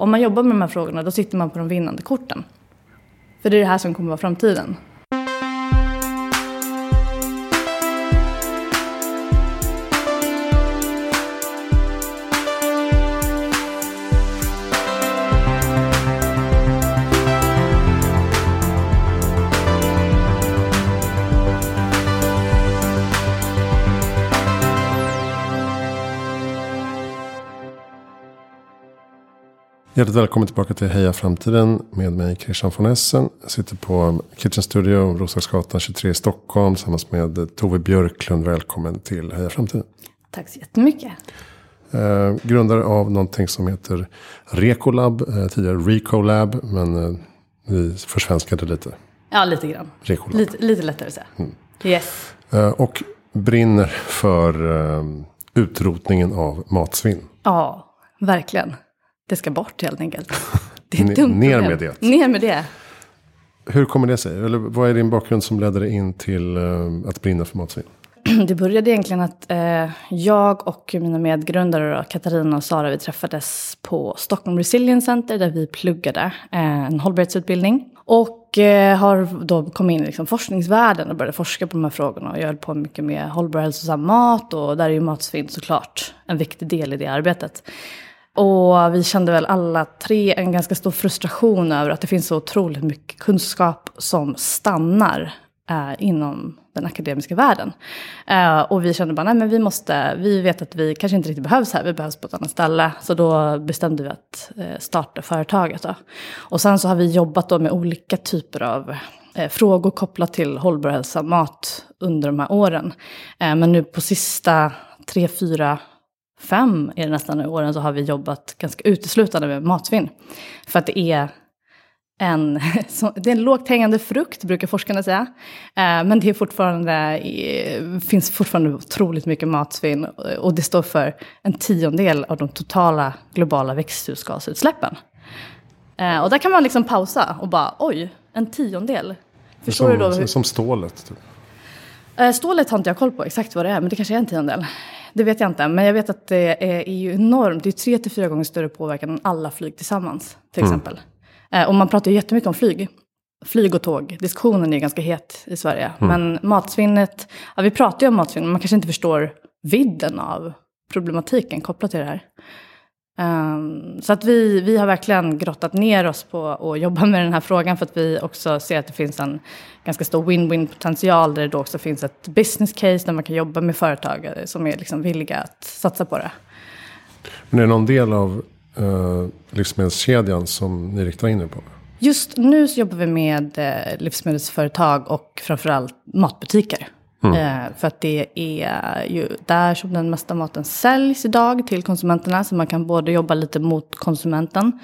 Om man jobbar med de här frågorna då sitter man på de vinnande korten. För det är det här som kommer vara framtiden. Hjärtligt välkommen tillbaka till Heja Framtiden med mig Christian von Essen. Jag sitter på Kitchen Studio, Roslagsgatan 23 i Stockholm tillsammans med Tove Björklund. Välkommen till Heja Framtiden. Tack så jättemycket. Eh, grundare av någonting som heter Recolab, eh, tidigare Recolab, men eh, vi försvenskade lite. Ja, lite grann. Recolab. Lite, lite lättare att säga. Mm. Yes. Eh, och brinner för eh, utrotningen av matsvinn. Ja, verkligen. Det ska bort helt enkelt. Det är ett dumt ner med det. Ner med det. Hur kommer det sig? Eller vad är din bakgrund som ledde dig in till eh, att brinna för matsvinn? Det började egentligen att eh, jag och mina medgrundare Katarina och Sara vi träffades på Stockholm Resilience Center där vi pluggade eh, en hållbarhetsutbildning. Och eh, har då kommit in i liksom, forskningsvärlden och började forska på de här frågorna. Och jag höll på mycket med hållbar hälsosam mat och där är ju matsvinn såklart en viktig del i det arbetet. Och vi kände väl alla tre en ganska stor frustration över att det finns så otroligt mycket kunskap som stannar eh, inom den akademiska världen. Eh, och vi kände bara, nej men vi måste, vi vet att vi kanske inte riktigt behövs här, vi behövs på ett annat ställe. Så då bestämde vi att eh, starta företaget. Då. Och sen så har vi jobbat då med olika typer av eh, frågor kopplat till hållbar hälsa, mat under de här åren. Eh, men nu på sista tre, fyra fem är det nästan åren så har vi jobbat ganska uteslutande med matsvinn. För att det är en, det är en lågt hängande frukt, brukar forskarna säga. Eh, Men det är fortfarande, eh, finns fortfarande otroligt mycket matsvinn. Och det står för en tiondel av de totala globala växthusgasutsläppen. Eh, Och där kan man liksom pausa och bara, oj, en tiondel. Förstår som, du då? hur- som, stålet. Typ. Eh, Stålet har inte jag koll på exakt vad det är, men det kanske är en tiondel. Det vet jag inte, men jag vet att det är, är ju enormt. Det är tre till fyra gånger större påverkan än alla flyg tillsammans, till exempel. Eh, och man pratar ju jättemycket om flyg. Flyg och tåg. Diskussionen är ganska het i Sverige. Men matsvinnet, ja, vi pratar ju om matsvinn, men man kanske inte förstår vidden av problematiken kopplat till det här. Ehm, så att vi, vi har verkligen grottat ner oss på att jobba med den här frågan för att vi också ser att det finns en ganska stor win-win potential där det då också finns ett business case där man kan jobba med företagare som är liksom villiga att satsa på det. Men är det någon del av uh, livsmedelskedjan som ni riktar in er på? Just nu så jobbar vi med eh, livsmedelsföretag och framförallt matbutiker. Eh, för att det är ju där som den mesta maten säljs idag till konsumenterna. Så man kan både jobba lite mot konsumenten.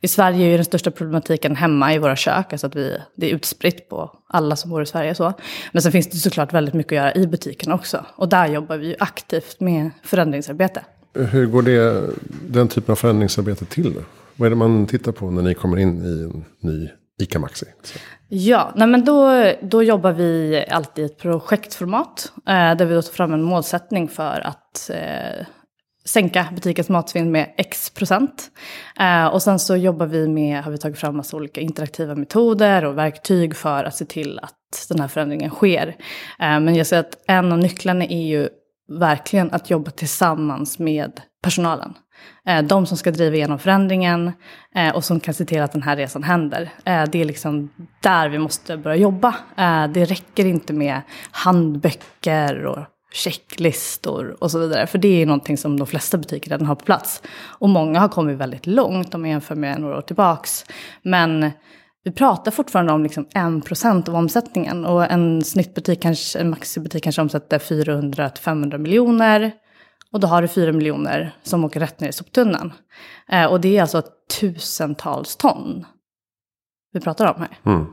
I Sverige är ju den största problematiken hemma i våra kök. Alltså att vi, det är utspritt på alla som bor i Sverige. Så. Men sen finns det såklart väldigt mycket att göra i butiken också. Och där jobbar vi ju aktivt med förändringsarbete. Hur går det, den typen av förändringsarbete till? Vad är det man tittar på när ni kommer in i en ny ICA Maxi? Så. Ja, nej men då, då jobbar vi alltid i ett projektformat. Eh, där vi då tar fram en målsättning för att eh, sänka butikens matsvinn med x procent. Eh, och sen så jobbar vi med, har vi tagit fram massa olika interaktiva metoder och verktyg för att se till att den här förändringen sker. Eh, men jag säger att en av nycklarna är ju verkligen att jobba tillsammans med personalen. Eh, de som ska driva igenom förändringen eh, och som kan se till att den här resan händer. Eh, det är liksom där vi måste börja jobba. Det räcker inte med handböcker och checklistor och så vidare. För det är någonting som de flesta butiker redan har på plats. Och många har kommit väldigt långt om man jämför med några år tillbaks. Men vi pratar fortfarande om liksom 1% av omsättningen. Och en snittbutik, kanske, en maxibutik kanske omsätter 400-500 miljoner. Och då har du 4 miljoner som åker rätt ner i soptunnan. Eh, och det är alltså tusentals ton vi pratar om här. Mm.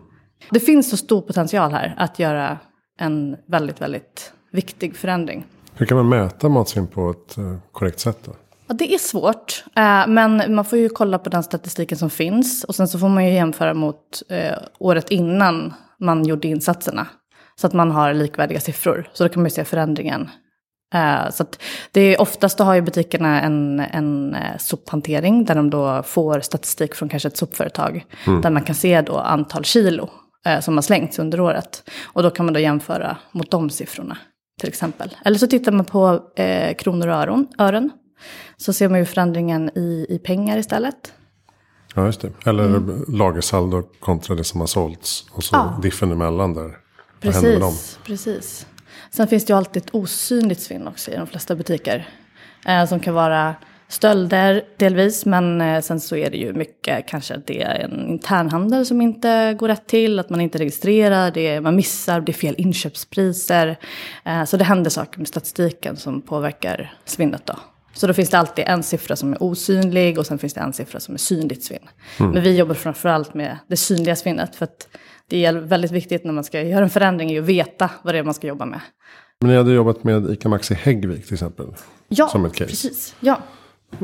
Det finns så stor potential här att göra en väldigt, väldigt viktig förändring. Hur kan man mäta matsvinn på ett eh, korrekt sätt? Då? Ja, det är svårt, eh, men man får ju kolla på den statistiken som finns. Och sen så får man ju jämföra mot eh, året innan man gjorde insatserna. Så att man har likvärdiga siffror. Så då kan man ju se förändringen så att det är oftast har ju butikerna en, en eh, sophantering där de då får statistik från kanske ett sopföretag. Där man kan se då antal kilo eh, som har slängts under året. Och då kan man då jämföra mot de siffrorna till exempel. Eller så tittar man på eh, kronor och öron, ören. Så ser man ju förändringen i, i pengar istället. Ja, just det. Eller lagersaldo kontra det som har sålts. Och så Ja. diffen emellan där. Precis, precis. Sen finns det ju alltid ett osynligt svinn också i de flesta butiker. Eh, som kan vara stölder delvis, men eh, sen så är det ju mycket kanske att det är en internhandel som inte går rätt till, att man inte registrerar, det är, man missar, det är fel inköpspriser. Eh, så det händer saker med statistiken som påverkar svinnet då. Så då finns det alltid en siffra som är osynlig och sen finns det en siffra som är synligt svinn. Men vi jobbar framförallt med det synliga svinnet för att det är väldigt viktigt när man ska göra en förändring är att veta vad det är man ska jobba med. Men ni hade jobbat med ICA Maxi Häggvik till exempel. Ja, Som ett case. precis. Ja.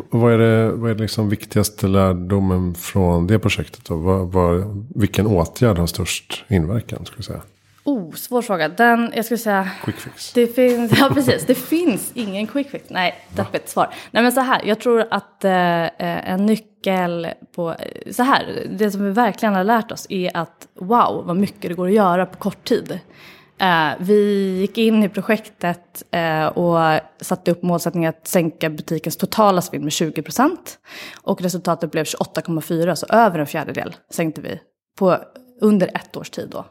Vad är det, vad är det liksom viktigaste lärdomen från det projektet? Då? Vad, vad, vilken åtgärd har störst inverkan? Skulle jag säga? Oh, svår fråga. Den, jag skulle säga... Quick fix. Det finns, ja, precis. Det finns ingen quick fix. Nej, deppigt svar. Nej, men så här. Jag tror att eh, en nyckel på... Så här, det som vi verkligen har lärt oss är att wow, vad mycket det går att göra på kort tid. Eh, vi gick in i projektet eh, och satte upp målsättningen att sänka butikens totala svinn med 20 procent. Och resultatet blev 28,4, så över en fjärdedel sänkte vi på under ett års tid då.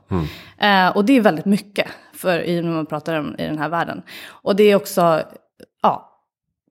Eh, och det är väldigt mycket för i, när man pratar om i den här världen. Och det är också ja,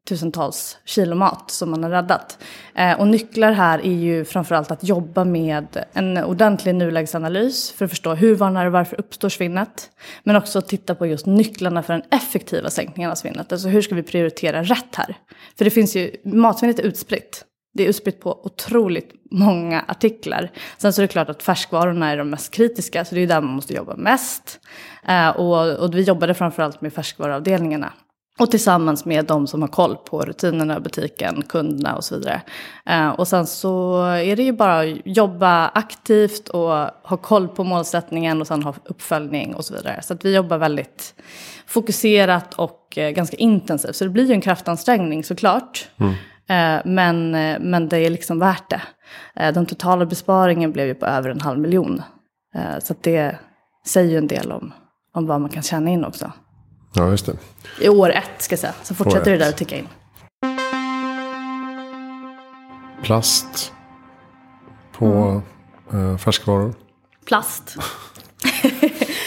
tusentals kilo mat som man har räddat. Eh, och nycklar här är ju framförallt att jobba med en ordentlig nulägesanalys för att förstå hur, var, och varför uppstår svinnet. Men också att titta på just nycklarna för den effektiva sänkningen av svinnet. Alltså hur ska vi prioritera rätt här? För det finns ju, matsvinnet är utspritt. Det är utspritt på otroligt många artiklar. Sen så är det klart att färskvarorna är de mest kritiska, så det är där man måste jobba mest. Eh, och, och vi jobbade framförallt med färskvaruavdelningarna. Och tillsammans med de som har koll på rutinerna i butiken, kunderna och så vidare. Eh, och sen så är det ju bara att jobba aktivt och ha koll på målsättningen och sen ha uppföljning och så vidare. Så att vi jobbar väldigt fokuserat och eh, ganska intensivt. Så det blir ju en kraftansträngning såklart. Mm men, eh, men det är liksom värt det. Eh, den totala besparingen blev ju på över en halv miljon. Eh, så det säger ju en del om, om vad man kan tjäna in också. Ja, just det. I år ett ska jag säga. Så fortsätter det där att ticka in. Plast på eh, färskvaror. Plast.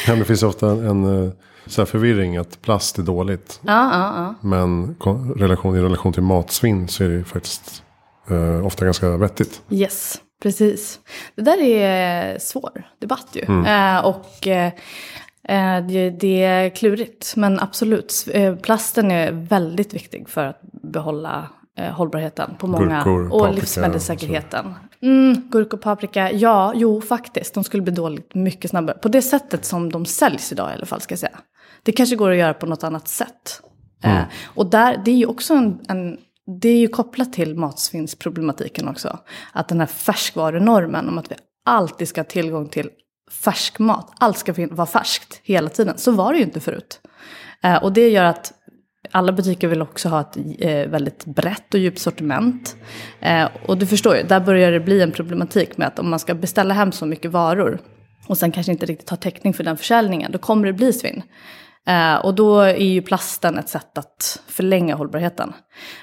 Ja, det finns ofta en eh, så förvirring att plast är dåligt. Ja, ja, ja. Men relation, i relation till matsvinn så är det ju faktiskt eh, ofta ganska vettigt. Yes, precis. Det där är svår debatt ju. Eh, och eh, eh, det, det är klurigt. Men absolut, eh, plasten är väldigt viktig för att behålla eh, hållbarheten på många. Gurkor, och paprika livsmedelssäkerheten. Mm, gurka och paprika, ja, jo faktiskt. De skulle bli dåligt mycket snabbare. På det sättet som de säljs idag i alla fall ska jag säga. Det kanske går att göra på något annat sätt. Eh, och där, det är ju också en, en det är ju kopplat till matsvinnsproblematiken också. Att den här färskvarunormen om att vi alltid ska ha tillgång till färsk mat. Allt ska vara färskt hela tiden. Så var det ju inte förut. Eh, och det gör att alla butiker vill också ha ett eh, väldigt brett och djupt sortiment. Eh, och du förstår ju, där börjar det bli en problematik med att om man ska beställa hem så mycket varor och sen kanske inte riktigt ha täckning för den försäljningen, då kommer det bli svinn. Eh, och då är ju plasten ett sätt att förlänga hållbarheten.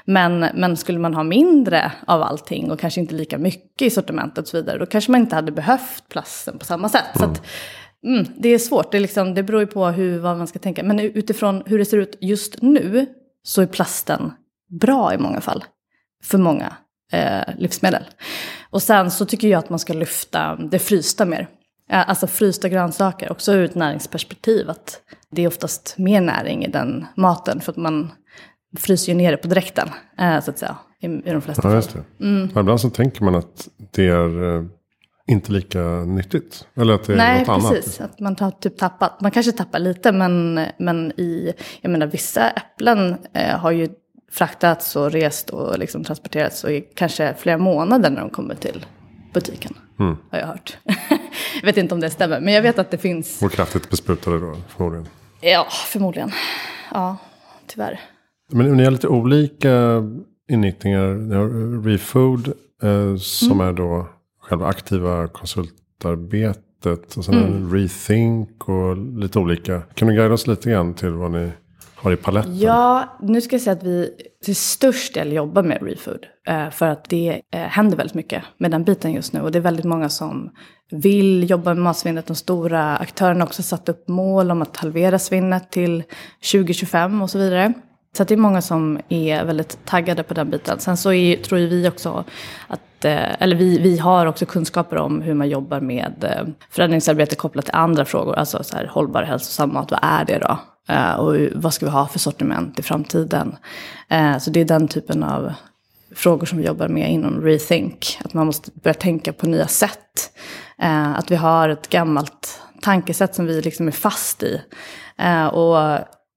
Men, men skulle man ha mindre av allting och kanske inte lika mycket i sortimentet och så vidare, då kanske man inte hade behövt plasten på samma sätt. Så att, mm, det är svårt, det, är liksom, det beror ju på hur, vad man ska tänka. Men utifrån hur det ser ut just nu så är plasten bra i många fall. För många eh, livsmedel. Och sen så tycker jag att man ska lyfta det frysta mer. Eh, alltså frysta grönsaker, också ur ett näringsperspektiv. Att det är oftast mer näring i den maten för att man fryser ju ner det på direkten. eh, Så att säga, i, i de flesta Ja, fall. Ja, ibland så tänker man att det är eh, inte lika nyttigt. Eller att det är Nej, något precis. annat. Att man har typ tappat. Man kanske tappar lite, men, men i... Jag menar, vissa äpplen eh, har ju fraktats och rest och liksom transporterats och i kanske flera månader när de kommer till butiken. Mm. Har jag hört. jag vet inte om det stämmer, men jag vet att det finns. Och kraftigt besprutade då förmodligen. Ja, förmodligen. Ja, tyvärr. Men ni har lite olika inriktningar. Ni har Refood eh, som Mm. är då själva aktiva konsultarbetet. Och sen Mm. Rethink och lite olika. Kan du guida oss lite grann till vad ni har i paletten? Ja, nu ska jag säga att vi till störst del jobbar med ReFood. Eh, för att det eh, händer väldigt mycket med den biten just nu. Och det är väldigt många som vill jobba med matsvinnet. De stora aktörerna har också satt upp mål om att halvera svinnet till 2025 och så vidare. Så att det är många som är väldigt taggade på den biten. Sen så är, tror ju vi också att, eh, eller vi, vi har också kunskaper om hur man jobbar med eh, förändringsarbete kopplat till andra frågor. Alltså så här, hållbar hälsosam mat, vad är det då? Eh, och vad ska vi ha för sortiment i framtiden? Så det är den typen av frågor som vi jobbar med inom Rethink. Att man måste börja tänka på nya sätt. Att vi har ett gammalt tankesätt som vi liksom är fast i. Och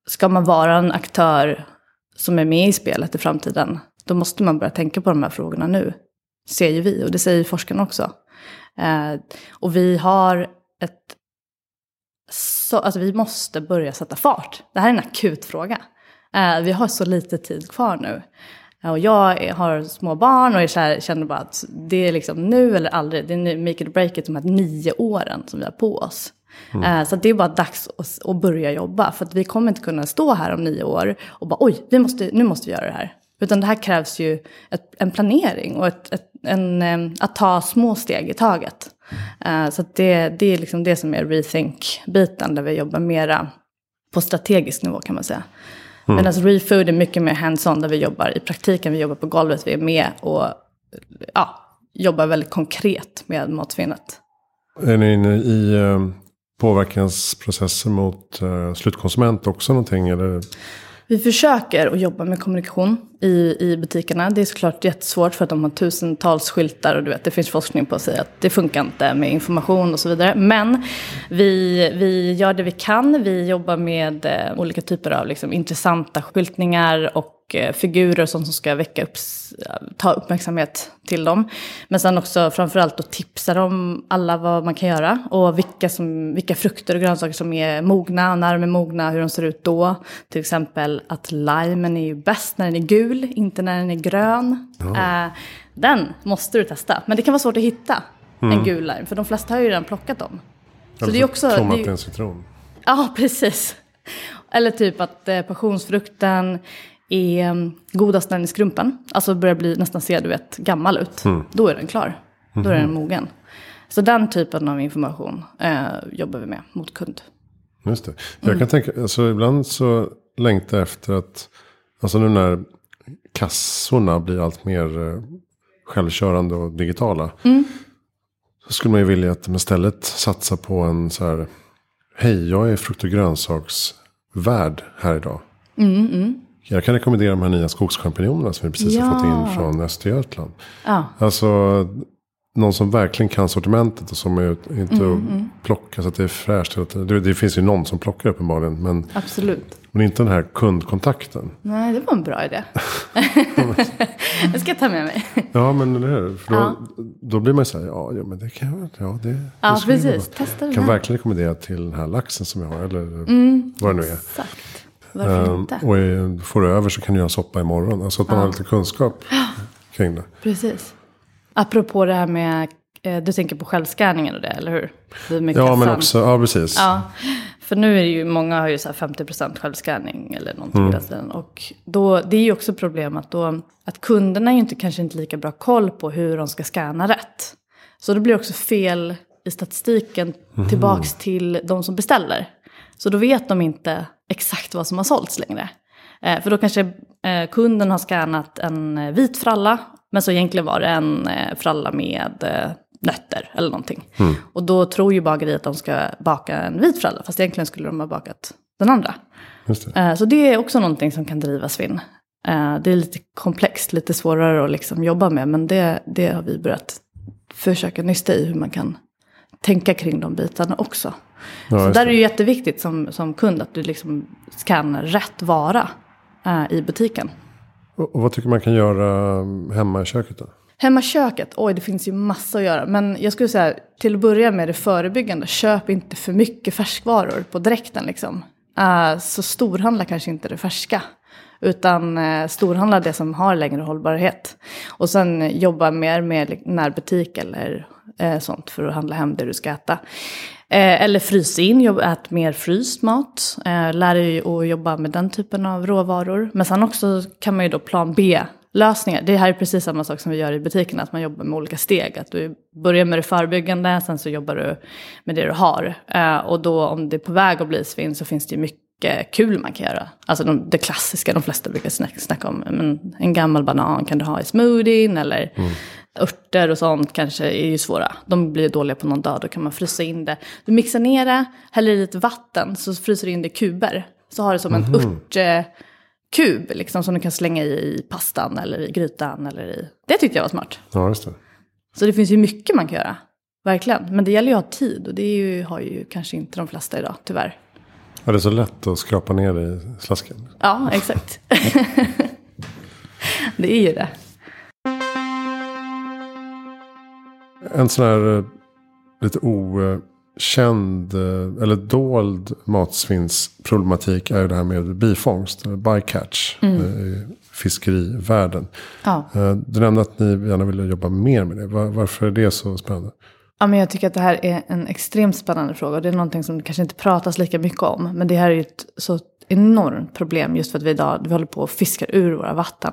ska man vara en aktör som är med i spelet i framtiden, då måste man börja tänka på de här frågorna nu. Ser ju vi, och det säger ju forskarna också. Eh, och vi har ett... Så, alltså vi måste börja sätta fart. Det här är en akut fråga. Eh, vi har så lite tid kvar nu. Eh, Och jag har små barn och är så här, känner bara att det är liksom nu eller aldrig. Det är nu, make it or break it de här nio åren som vi har på oss. Eh, Så det är bara dags att, börja jobba. För att vi kommer inte kunna stå här om nio år och bara oj, vi måste, nu måste vi göra det här. Utan det här krävs ju ett, en planering och ett, ett, en, att ta små steg i taget. Eh, Så det, det är liksom det som är rethink-biten där vi jobbar mera på strategisk nivå kan man säga. Medan refood är mycket mer hands-on där vi jobbar i praktiken, vi jobbar på golvet, vi är med och ja, jobbar väldigt konkret med matsvinnet. Är ni inne i påverkansprocesser mot eh, slutkonsument också någonting? Eller? Vi försöker att jobba med kommunikation i, i butikerna. Det är såklart jättesvårt för att de har tusentals skyltar och du vet, det finns forskning på att säga att det funkar inte med information och så vidare. Men vi, vi gör det vi kan. Vi jobbar med eh, olika typer av liksom, intressanta skyltningar och eh, figurer och sånt som ska väcka upp, eh, ta uppmärksamhet till dem. Men sen också framförallt att tipsa dem alla vad man kan göra och vilka, som, vilka frukter och grönsaker som är mogna, när de är mogna, hur de ser ut då. Till exempel att limen är ju bäst när den är gul, inte när den är grön. Eh, den måste du testa, men det kan vara svårt att hitta en gul lime, för de flesta har ju redan plockat dem. Så det är också... Det är- är en citron? Ja, precis. Eller typ att eh, passionsfrukten är mm, godast när den är skrumpen. Alltså börjar bli nästan se, du vet, gammal ut. Då är den klar. Då är den mogen. Så den typen av information eh, jobbar vi med mot kund. Just det. Jag kan tänka, alltså ibland så längtar jag efter att, alltså nu när kassorna blir allt mer eh, självkörande och digitala. Så skulle man ju vilja att de istället satsar på en så här, hej jag är frukt och grönsaksvärd här idag. Jag kan rekommendera de här nya skogschampinjonerna som vi precis har fått in Ja. från Östergötland. Ja, Alltså någon som verkligen kan sortimentet och som är inte Mm, plockar så att det är fräscht. hela tiden. Det, det finns ju någon som plockar uppenbarligen. Men, absolut. men inte den här kundkontakten. Nej, det var en bra idé. det ska jag ta med mig. Ja men eller hur? För då, Ja. då blir man ju så här, ja, ja men det kan jag. Ja, det, Ja, det precis. Testa den Kan verkligen rekommendera till den här laxen som jag har. Eller vad det nu är. Exakt. Varför Ehm, inte? och får du över så kan du göra soppa imorgon. Alltså att man har lite kunskap kring det. Precis. Apropå det här med, eh, du tänker på självskanningen och det, eller hur? Med Ja men också, ja precis. Ja, för nu är det ju, många har ju så här 50% självskanning eller någonting Mm. stilen. Och då, det är ju också problem att, då, att kunderna är ju inte, kanske inte lika bra koll på hur de ska scanna rätt. Så det blir också fel i statistiken Mhm. tillbaks till de som beställer. Så då vet de inte exakt vad som har sålts längre. Eh, för då kanske eh, kunden har skannat en vit fralla, men så egentligen var det en eh, fralla med eh, nötter eller någonting. Och då tror ju bageriet att de ska baka en vit fralla, fast egentligen skulle de ha bakat den andra. Det. Eh, så det är också någonting som kan driva svinn. Det är lite komplext, lite svårare att liksom jobba med, men det, det har vi börjat försöka nysta i hur man kan tänka kring de bitarna också. Ja, så där det. är det ju jätteviktigt som, som kund att du liksom skannar rätt vara i butiken. Och, och vad tycker man kan göra mm, hemma i köket då? Hemma i köket, oj det finns ju massa att göra. Men jag skulle säga till att börja med det förebyggande. Köp inte för mycket färskvaror på direkten liksom. Uh, så storhandla kanske inte det färska. Utan uh, storhandla det som har längre hållbarhet. Och sen jobba mer med liksom, närbutik eller eh, sånt för att handla hem det du ska äta. Eh, eller frys in, jobb, ät mer fryst mat. Eh, lär dig att jobba med den typen av råvaror. Men sen också kan man ju då plan B lösningar. Det här är precis samma sak som vi gör i butiken, att man jobbar med olika steg. Att du börjar med det förebyggande, sen så jobbar du med det du har. Eh, och då om det är på väg att bli svinn så finns det ju mycket kul man kan göra. Alltså de, det klassiska, de flesta brukar snacka, snacka om. Men en gammal banan kan du ha i smoothien eller mm örter och sånt kanske är ju svåra. De blir dåliga på någon dag, då kan man frysa in det. Du mixar ner det, häller i lite vatten, så fryser du in det i kuber. Så har du som en mm. ört kub liksom, som du kan slänga i, i pastan eller i grytan. Eller i... Det tyckte jag var smart. Ja, just det. Så det finns ju mycket man kan göra. Verkligen. Men det gäller ju att ha tid och det ju, har ju kanske inte de flesta idag, tyvärr. Ja, det är så lätt att skrapa ner det i slasken. Ja, exakt. det är ju det. En sån här eh, lite o känd eh, eller dold matsvinnsproblematik är ju det här med bifångst, bycatch, mm. Eh, i fiskerivärlden. Ja. Eh, du nämnde att ni gärna ville jobba mer med det. Varför är det så spännande? Ja, men jag tycker att det här är en extremt spännande fråga. Det är någonting som det kanske inte pratas lika mycket om. Men det här är ett så enormt problem just för att vi idag vi håller på och fiskar ur våra vatten.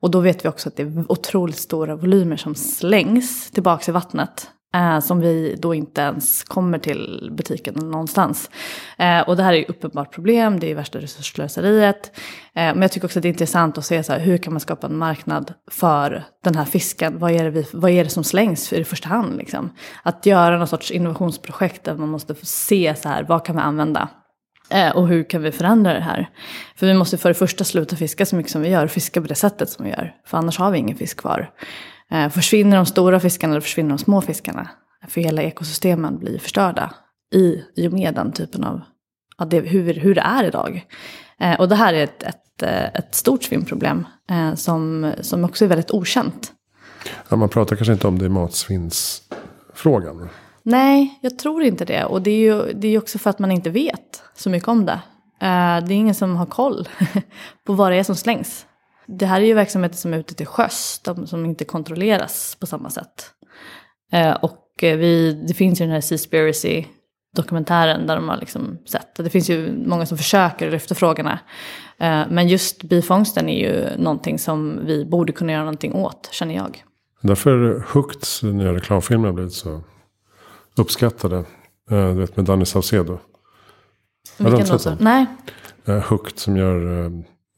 Och då vet vi också att det är otroligt stora volymer som slängs tillbaka i vattnet. Eh, som vi då inte ens kommer till butiken någonstans. Eh, och det här är ju uppenbart problem, det är värsta resursslöseriet. Eh, men jag tycker också att det är intressant att se så här, hur kan man skapa en marknad för den här fisken? Vad är det, vi, vad är det som slängs i första hand? Liksom? Att göra någon sorts innovationsprojekt där man måste få se så här, vad kan vi använda? Eh, och hur kan vi förändra det här? För vi måste för det första sluta fiska så mycket som vi gör, fiska på det sättet som vi gör. För annars har vi ingen fisk kvar. Eh, försvinner de stora fiskarna eller försvinner de små fiskarna? För hela ekosystemen blir förstörda i, i och med den typen av, ja, det, hur, hur det är idag. Eh, och det här är ett, ett, ett stort svinnproblem som, som också är väldigt okänt. Ja, man pratar kanske inte om det i matsvinnsfrågan. Nej, jag tror inte det. Och det är ju det är också för att man inte vet så mycket om det. Eh, det är ingen som har koll på vad det är som slängs. Det här är ju verksamheter som är ute till sjöss, de som inte kontrolleras på samma sätt. Eh, och vi, det finns ju den här Seaspiracy dokumentären där de har liksom sett. Det finns ju många som försöker lyfta frågorna. Eh, men just bifångsten är ju någonting som vi borde kunna göra någonting åt, känner jag. Därför Hooks nya reklamfilmen har blivit så uppskattade. Eh, du vet med Danny Saucedo. Vilken då? Nej. Hooked som gör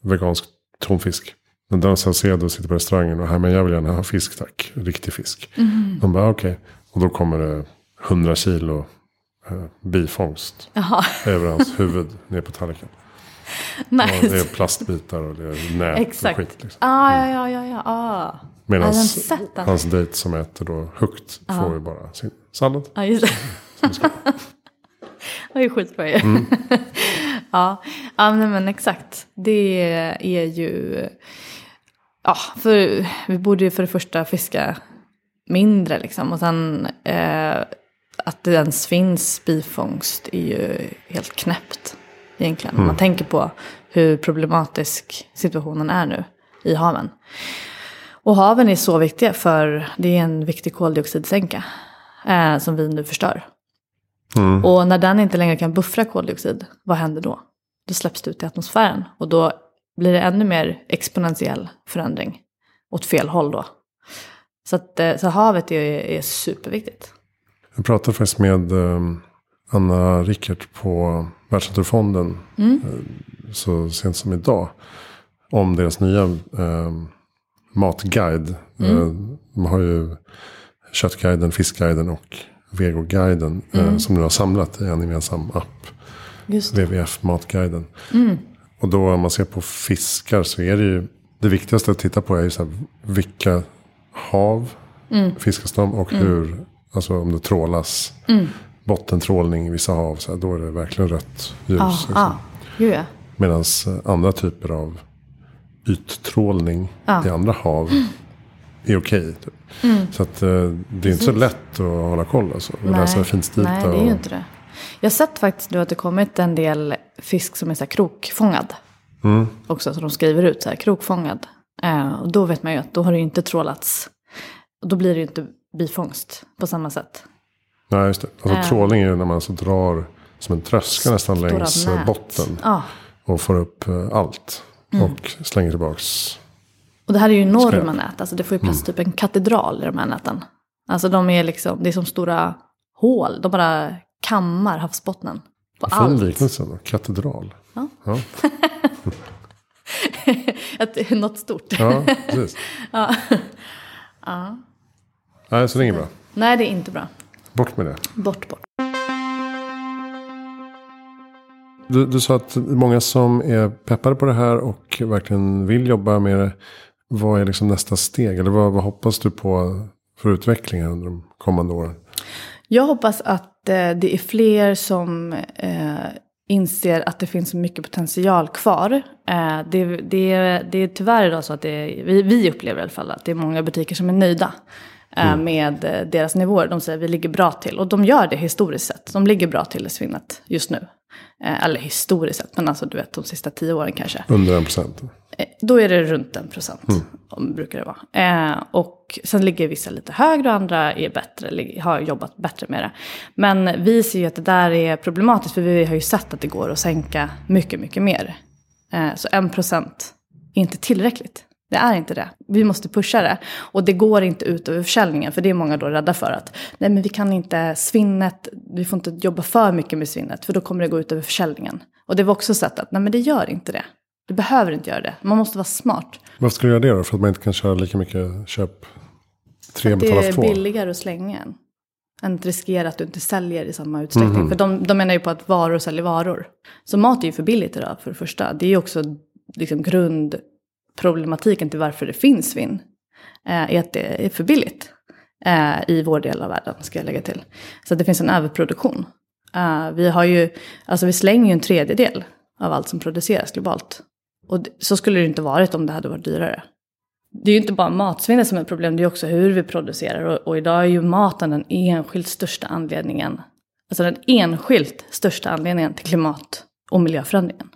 vegansk tonfisk. Men Dan Saucedo sitter på restaurangen och här men jag vill gärna ha fisk tack. Riktig fisk. Mm. De bara okej. Okay. Och då kommer det 100 kilo eh, bifångst. Jaha. Över hans huvud ner på tallriken. Nice. Och det är plastbitar och det är nät Exakt. och skit. Liksom. Ah, ja, ja, ja, ja. Ah. Medan hans dejt som äter då högt ah. får ju bara sin sallad. Ja, just det. det är skitbra ju. Mm. ja, ja men exakt. Det är ju... Ja, för vi borde ju för det första fiska mindre liksom. Och sen eh, att det ens finns bifångst är ju helt knäppt egentligen. Mm. Man tänker på hur problematisk situationen är nu i haven. Och haven är så viktiga för det är en viktig koldioxidsänka eh, som vi nu förstör. Mm. Och när den inte längre kan buffra koldioxid, vad händer då? Då släpps det ut i atmosfären och då blir det ännu mer exponentiell förändring åt fel håll då. Så, att, eh, så havet är, är superviktigt. Jag pratade faktiskt med um, Anna Rickert på Världsnaturfonden mm. uh, så sent som idag. Om deras nya um, matguide. Mm. De har ju köttguiden, fiskguiden och vegoguiden. Mm. Uh, som nu har samlat i en gemensam app. WWF Matguiden. Mm. Och då om man ser på fiskar så är det ju. Det viktigaste att titta på är ju så här, vilka hav mm. fiskas de och mm. hur, alltså om det trålas. Mm. Bottentrålning i vissa hav, så här, då är det verkligen rött ljus. Ah, liksom. ah. Medan eh, andra typer av yttrålning ah. i andra hav är okej. Okay, typ. mm. Så att, eh, det är inte så lätt att hålla koll. Alltså, och Nej. läsa finstilta. Nej, det är ju inte det. Jag sett faktiskt nu att det kommit en del fisk som är så krokfångad. Mm. Också så de skriver ut så här krokfångad. Eh, och då vet man ju att då har det inte trålats. Och då blir det ju inte bifångst på samma sätt. Nej, just det. Alltså, Eh. Trålning är ju när man alltså drar som en tröskel nästan Stora längs nät. botten. Ja. Och får upp eh, allt. Mm. Och slänger tillbaks. Och det här är ju enorma nät. Alltså det får ju plats typ en katedral i de här näten. Alltså de är liksom, det är som stora hål. De bara kammar havsbottnen. På Fin allt. liknelse då. Katedral. Ja. Ja, Att något stort. ja precis. Ja. ja. Nej, så det är inget bra. Nej, det är inte bra. Bort med det. Bort, bort. Du, du sa att många som är peppade på det här och verkligen vill jobba med det. Vad är liksom nästa steg? Eller vad, vad hoppas du på för utveckling här under de kommande åren? Jag hoppas att eh, det är fler som eh, inser att det finns mycket potential kvar. Eh, det, det, det är tyvärr idag så att det vi, vi upplever i alla fall att det är många butiker som är nöjda eh, med eh, deras nivåer. De säger att vi ligger bra till. Och de gör det historiskt sett. De ligger bra till i svinnet just nu. Eh, eller historiskt sett, men alltså du vet de sista tio åren kanske. Under en procent. Eh, Då är det runt en procent, om brukar det vara. Eh, och sen ligger vissa lite högre och andra är bättre, har jobbat bättre med det. Men vi ser ju att det där är problematiskt, för vi har ju sett att det går att sänka mycket, mycket mer. Så en procent är inte tillräckligt. Det är inte det. Vi måste pusha det. Och det går inte ut över försäljningen. För det är många då rädda för att nej men vi kan inte svinnet, vi får inte jobba för mycket med svinnet. För då kommer det gå ut över försäljningen. Och det var också sett att nej men det gör inte det. Det behöver inte göra det. Man måste vara smart. Varför ska du göra det då? För att man inte kan köra lika mycket köp. Tre Det betala är två. billigare att slänga en. Än att riskera att du inte säljer i samma utsträckning. Mhm. För de, de menar ju på att varor säljer varor. Så mat är ju för billigt idag för det första. Det är ju också liksom Problematiken till varför det finns svinn. Eh, är att det är för billigt. Eh, I vår del av världen ska jag lägga till. Så att det finns en överproduktion. Eh, vi har ju, alltså vi slänger ju en tredjedel av allt som produceras globalt. Och så skulle det inte varit om det hade varit dyrare. Det är ju inte bara matsvinnet som är ett problem, det är också hur vi producerar. Och, och idag är ju maten den enskilt största anledningen, alltså den enskilt största anledningen till klimat och miljöförändringen.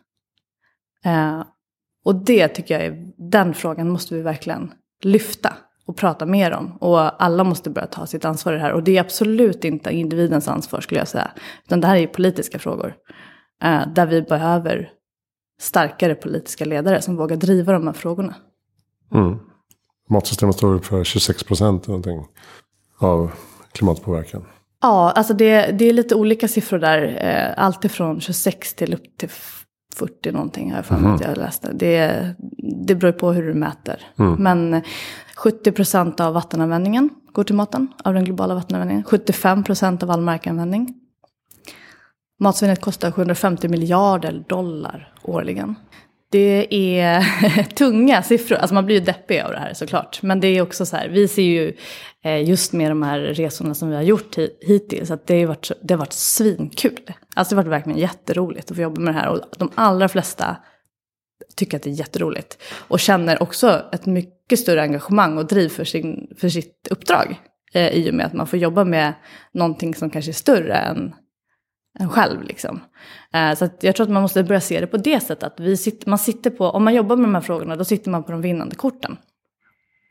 Och det tycker jag är, den frågan måste vi verkligen lyfta och prata mer om. Och alla måste börja ta sitt ansvar i det här. Och det är absolut inte individens ansvar skulle jag säga. Utan det här är ju politiska frågor. Eh, där vi behöver starkare politiska ledare som vågar driva de här frågorna. Mm. Matsystemet står för 26 procent någonting. Av klimatpåverkan. Ja, alltså det, det är lite olika siffror där. Eh, allt ifrån 26 till upp till 40 någonting har jag för mig att jag läste. Det, det beror på hur du mäter. Men 70 procent av vattenanvändningen går till maten, av den globala vattenanvändningen. 75 procent av all markanvändning. Matsvinnet kostar 750 miljarder dollar årligen. Det är tunga siffror, alltså man blir ju deppig av det här såklart. Men det är också så här, vi ser ju eh, just med de här resorna som vi har gjort hittills, att det har, varit, det har varit svinkul. Alltså det har varit verkligen jätteroligt att få jobba med det här. Och de allra flesta tycker att det är jätteroligt. Och känner också ett mycket större engagemang och driv för, sin, för sitt uppdrag. Eh, I och med att man får jobba med någonting som kanske är större än själv. Liksom. Eh, så jag tror att man måste börja se det på det sättet. Att vi sitter, man sitter på, om man jobbar med de här frågorna, då sitter man på de vinnande korten.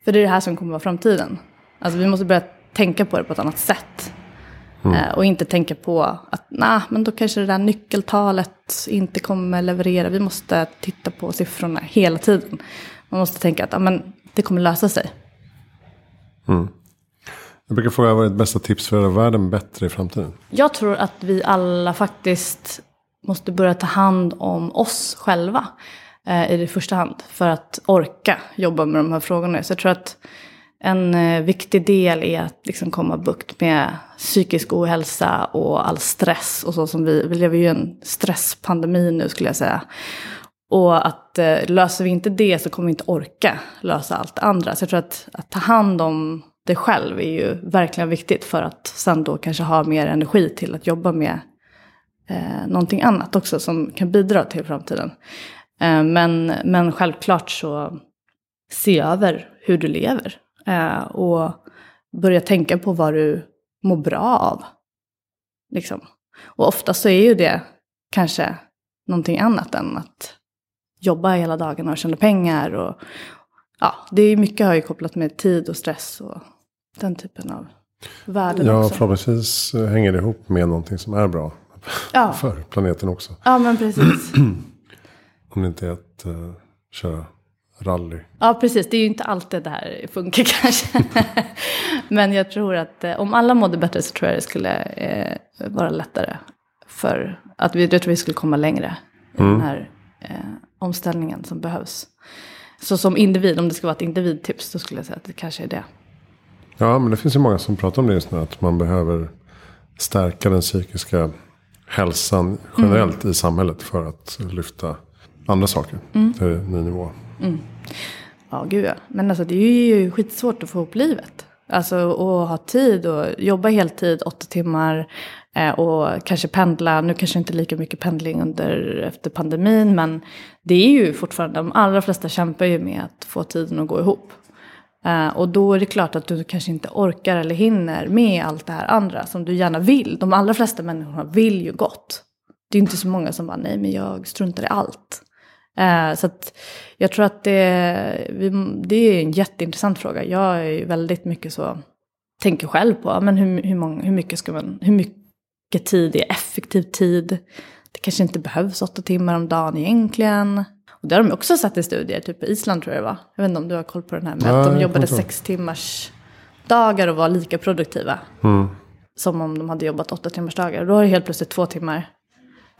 För det är det här som kommer vara framtiden. Alltså vi måste börja tänka på det på ett annat sätt. Eh, och inte tänka på att, nej, men då kanske det där nyckeltalet inte kommer leverera. Vi måste titta på siffrorna hela tiden. Man måste tänka att, ja, men det kommer lösa sig. Jag brukar fråga vad är ditt bästa tips för att göra världen bättre i framtiden? Jag tror att vi alla faktiskt måste börja ta hand om oss själva eh, i det första hand. För att orka jobba med de här frågorna. Så jag tror att en eh, viktig del är att liksom komma bukt med psykisk ohälsa och all stress. Och så som vi, vi lever ju i en stresspandemi nu skulle jag säga. Och att eh, löser vi inte det så kommer vi inte orka lösa allt det andra. Så jag tror att, att ta hand om det själv är ju verkligen viktigt för att sen då kanske ha mer energi till att jobba med eh, någonting annat också som kan bidra till framtiden. Eh, men, men självklart så se över hur du lever. Eh, och börja tänka på vad du mår bra av. Liksom. Och ofta så är ju det kanske någonting annat än att jobba hela dagarna och tjäna pengar. Och, ja, det är mycket har ju kopplat med tid och stress och den typen av värden Ja, också. förhoppningsvis eh, hänger det ihop med någonting som är bra Ja. för planeten också. Ja, men precis. Om det inte är att uh, köra rally. Ja, precis. Det är ju inte alltid det här funkar kanske. Men jag tror att eh, om alla mådde bättre så tror jag det skulle eh, vara lättare. För att vi, jag tror vi skulle komma längre i den här eh, omställningen som behövs. Så som individ, om det ska vara ett individtips, då skulle jag säga att det kanske är det. Ja, men det finns ju många som pratar om det just nu. Att man behöver stärka den psykiska hälsan generellt i samhället. För att lyfta andra saker till en ny nivå. Ja, gud ja. Men alltså det är ju skitsvårt att få ihop livet. Alltså att ha tid och jobba heltid, åtta timmar. Eh, och kanske pendla. Nu kanske inte lika mycket pendling under, efter pandemin. Men det är ju fortfarande, de allra flesta kämpar ju med att få tiden att gå ihop. Eh, och då är det klart att du kanske inte orkar eller hinner med allt det här andra som du gärna vill. De allra flesta människorna vill ju gott. Det är inte så många som bara, nej men jag struntar i allt. Eh, så att jag tror att det, det är en jätteintressant fråga. Jag är ju väldigt mycket så, tänker själv på, men hur, hur, många, hur mycket ska man, hur mycket tid är effektiv tid? Det kanske inte behövs åtta timmar om dagen egentligen. Och det har de också sett i studier, typ i Island tror jag det var. Jag vet inte om du har koll på den här, med Nej, att de jobbade sex timmars dagar och var lika produktiva. Mm. Som om de hade jobbat åtta timmars dagar. Och då har du helt plötsligt två timmar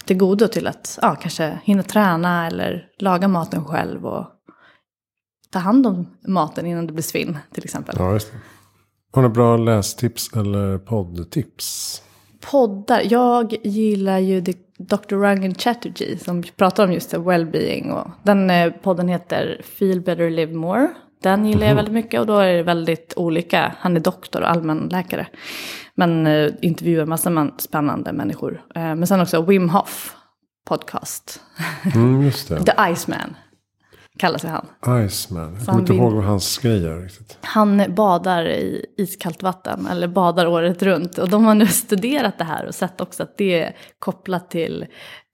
till godo till att ja, kanske hinna träna eller laga maten själv och ta hand om maten innan det blir svinn till exempel. Ja, just det. Har du bra lästips eller poddtips? Poddar, jag gillar ju Dr. Rangan Chatterjee som pratar om just well-being. Och den eh, podden heter Feel Better Live More. Den gillar jag väldigt mycket och då är det väldigt olika. Han är doktor och allmänläkare. Men eh, intervjuar massa man, spännande människor. Eh, men sen också Wim Hof podcast. Mm. The Iceman kallar sig han. Iceman. Jag kommer inte ihåg vad hans grej är riktigt. Han badar i iskallt vatten, eller badar året runt. Och de har nu studerat det här och sett också att det är kopplat till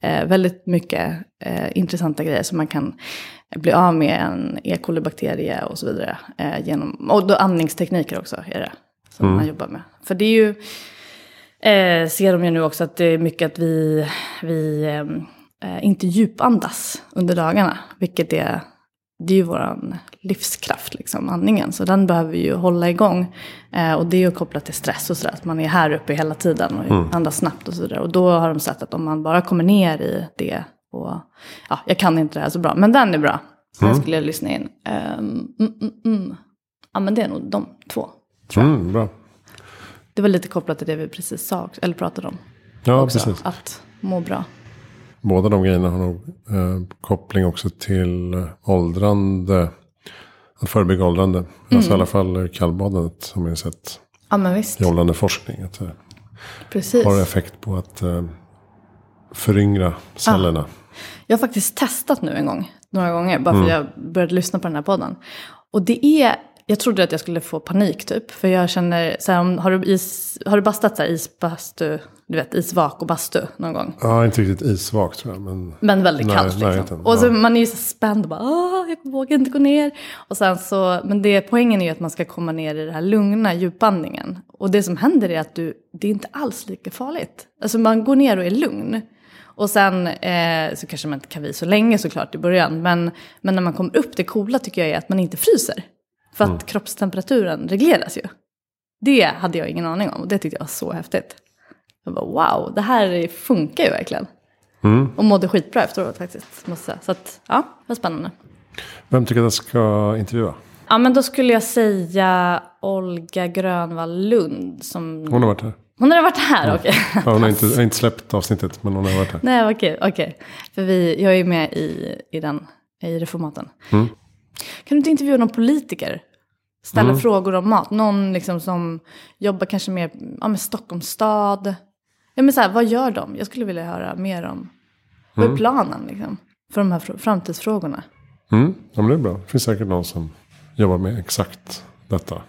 eh, väldigt mycket eh, intressanta grejer. som man kan bli av med en E. coli-bakterie och så vidare. Eh, genom, och då andningstekniker också är det som man jobbar med. För det är ju, eh, ser de ju nu också att det är mycket att vi, vi eh, inte djupandas under dagarna. Vilket är, det är ju våran livskraft, liksom, andningen. Så den behöver vi ju hålla igång. Eh, och det är ju kopplat till stress och sådär. Att man är här uppe hela tiden och andas snabbt och sådär. Och då har de sett att om man bara kommer ner i det. Och, ja, jag kan inte det här så bra, men den är bra. Så den skulle jag lyssna in. Ehm, mm, mm, mm. Ja, men det är nog de två. Mm, bra. Det var lite kopplat till det vi precis sa, eller pratade om. Ja, också, precis. Att må bra. Båda de grejerna har nog eh, koppling också till eh, åldrande. Att förebygga åldrande. Alltså i alla fall eh, kallbadandet som vi sett Ja, men visst. i åldrande forskning. Att det Precis. har effekt på att eh, föryngra cellerna. Jag har faktiskt testat nu en gång, några gånger, bara för att jag började lyssna på den här podden. Och det är, jag trodde att jag skulle få panik typ, för jag känner, så här, om, har, du is, har du bastat så här isbastu, du vet isvak och bastu någon gång? Ja, inte riktigt isvak tror jag. Men Men väldigt Nej, kallt liksom. Och så ja. man är ju så spänd och bara, Åh, jag vågar inte gå ner. Och sen så, men det, poängen är ju att man ska komma ner i den här lugna djupandningen. Och det som händer är att du, det är inte alls lika farligt. Alltså man går ner och är lugn. Och sen eh, så kanske man inte kan vara i så länge såklart i början. Men, men när man kommer upp, det coola tycker jag är att man inte fryser. För att kroppstemperaturen regleras ju. Det hade jag ingen aning om och det tyckte jag var så häftigt. Jag bara wow, det här funkar ju verkligen. Och mådde skitbra efteråt faktiskt. Måste jag säga. Så att, ja, det var spännande. vem tycker att jag ska intervjua? Ja, men då skulle jag säga Olga Grönvall Lund. Som... Hon har varit här. Hon har varit här, okej. Ja, hon har inte, har inte släppt avsnittet men hon har varit här. Nej, okej, okej. För vi, jag är ju med i, i den, i reformaten. Kan du inte intervjua någon politiker? Ställa frågor om mat. Någon liksom som jobbar kanske mer ja, med Stockholms stad. Ja, men så här, vad gör de? Jag skulle vilja höra mer om. Vad är planen liksom? För de här fr- framtidsfrågorna. Mm, ja, men det är bra. Det finns säkert någon som jobbar med exakt detta.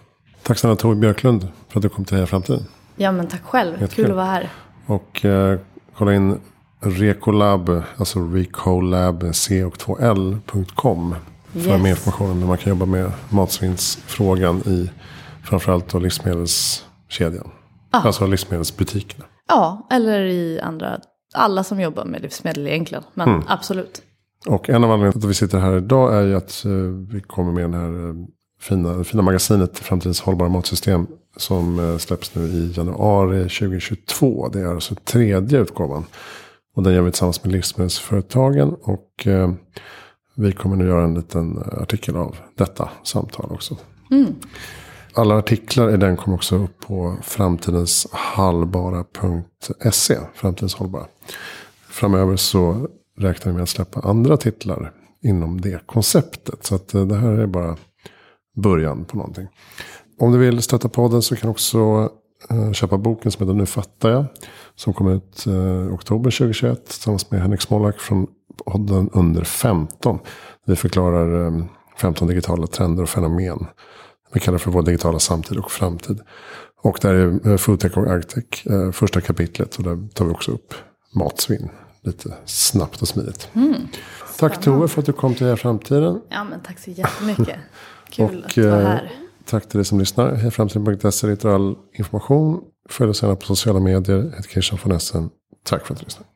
Tack snälla Tove Björklund för att du kom till Heja Framtiden. Ja, men tack själv. Jättekul. Kul att vara här. Och eh, kolla in Recolab, alltså Recolab C och 2L.com. För Yes. mer information om hur man kan jobba med matsvinnsfrågan i framförallt då livsmedelskedjan. Alltså livsmedelsbutikerna. Ja, eller i andra, alla som jobbar med livsmedel egentligen. Men Mm. absolut. Och en av anledningarna till att vi sitter här idag är ju att eh, vi kommer med det här eh, fina, det fina magasinet Framtidens hållbara matsystem. Som eh, släpps nu i januari 2022. Det är alltså tredje utgåvan. Och den gör vi tillsammans med livsmedelsföretagen. Och eh, vi kommer nu göra en liten artikel av detta samtal också. Alla artiklar i den kommer också upp på framtidenshallbara.se. Framtidens hållbara. Framöver så räknar vi med att släppa andra titlar inom det konceptet. Så att eh, det här är bara början på någonting. Om du vill stötta podden så kan du också eh, köpa boken som heter Nu fattar jag. Som kom ut i oktober 2021 tillsammans med Henrik Smolak från podden Under 15. Vi förklarar 15 digitala trender och fenomen. Vi kallar för vår digitala samtid och framtid. Och där är Foodtech och Agtech eh, första kapitlet. Och där tar vi också upp matsvinn. Lite snabbt och smidigt. Tack Tove för att du kom till Heja Framtiden. Ja, men tack så jättemycket. Kul Och, att vara eh, här. Tack till dig som lyssnar. Hejaframtiden.se hittar all information. Följ oss gärna på sociala medier. Jag heter Christian von Essen. Tack för att du lyssnade.